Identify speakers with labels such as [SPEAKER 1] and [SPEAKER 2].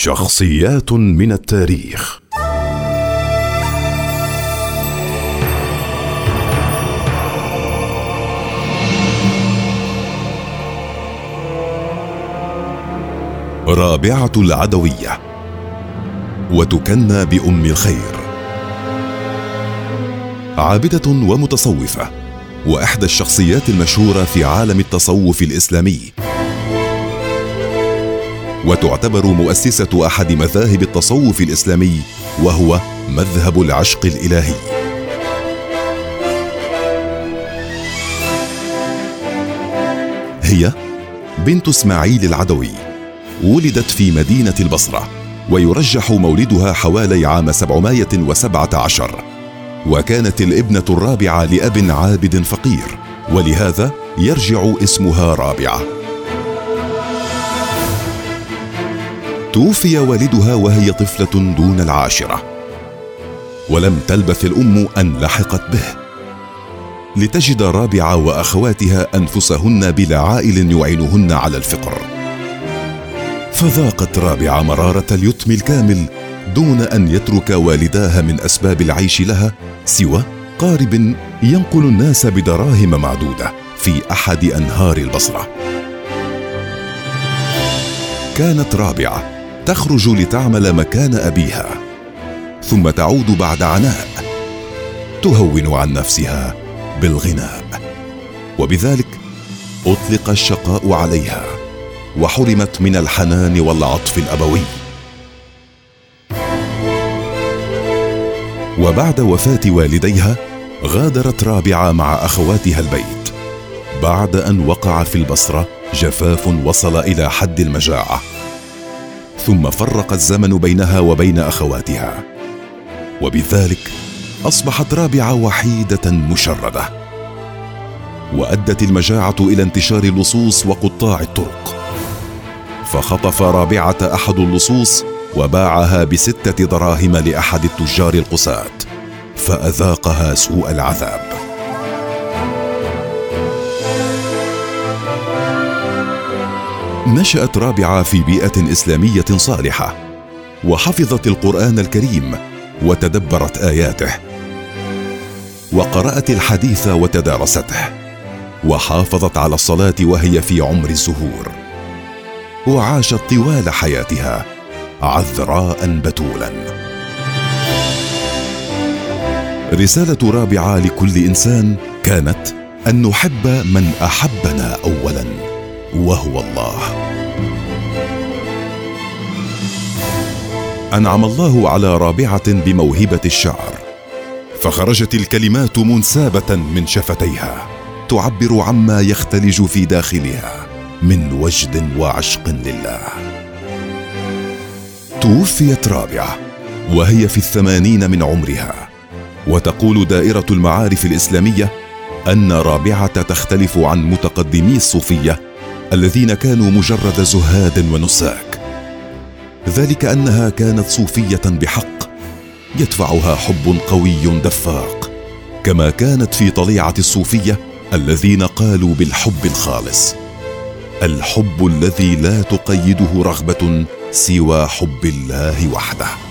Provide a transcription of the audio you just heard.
[SPEAKER 1] شخصيات من التاريخ. رابعة العدوية. وتكنى بأم الخير. عابدة ومتصوفة. وإحدى الشخصيات المشهورة في عالم التصوف الإسلامي. وتعتبر مؤسسة أحد مذاهب التصوف الإسلامي وهو مذهب العشق الإلهي. هي بنت إسماعيل العدوي ولدت في مدينة البصرة ويرجح مولدها حوالي عام 717 وكانت الابنة الرابعة لأب عابد فقير ولهذا يرجع اسمها رابعة. توفي والدها وهي طفلة دون العاشرة. ولم تلبث الأم أن لحقت به. لتجد رابعه وأخواتها أنفسهن بلا عائل يعينهن على الفقر. فذاقت رابعه مرارة اليتم الكامل دون أن يترك والداها من أسباب العيش لها سوى قارب ينقل الناس بدراهم معدودة في أحد أنهار البصرة. كانت رابعة تخرج لتعمل مكان أبيها ثم تعود بعد عناء تهون عن نفسها بالغناء. وبذلك أطلق الشقاء عليها وحرمت من الحنان والعطف الأبوي. وبعد وفاة والديها غادرت رابعة مع أخواتها البيت. بعد أن وقع في البصرة جفاف وصل إلى حد المجاعة. ثم فرق الزمن بينها وبين أخواتها. وبذلك أصبحت رابعة وحيدة مشردة. وأدت المجاعة إلى انتشار اللصوص وقطاع الطرق. فخطف رابعة أحد اللصوص وباعها بستة دراهم لأحد التجار القساة فأذاقها سوء العذاب. نشأت رابعة في بيئة إسلامية صالحة وحفظت القرآن الكريم وتدبرت آياته وقرأت الحديث وتدارسته وحافظت على الصلاة وهي في عمر الزهور وعاشت طوال حياتها عذراء بتولا. رسالة رابعة لكل إنسان كانت أن نحب من أحبنا اولا. وهو الله. أنعم الله على رابعة بموهبة الشعر. فخرجت الكلمات منسابة من شفتيها. تعبر عما يختلج في داخلها من وجد وعشق لله. توفيت رابعة وهي في الثمانين من عمرها. وتقول دائرة المعارف الإسلامية أن رابعة تختلف عن متقدمي الصوفية الذين كانوا مجرد زهاد ونساك. ذلك أنها كانت صوفية بحق يدفعها حب قوي دفاق كما كانت في طليعة الصوفية الذين قالوا بالحب الخالص. الحب الذي لا تقيده رغبة سوى حب الله وحده.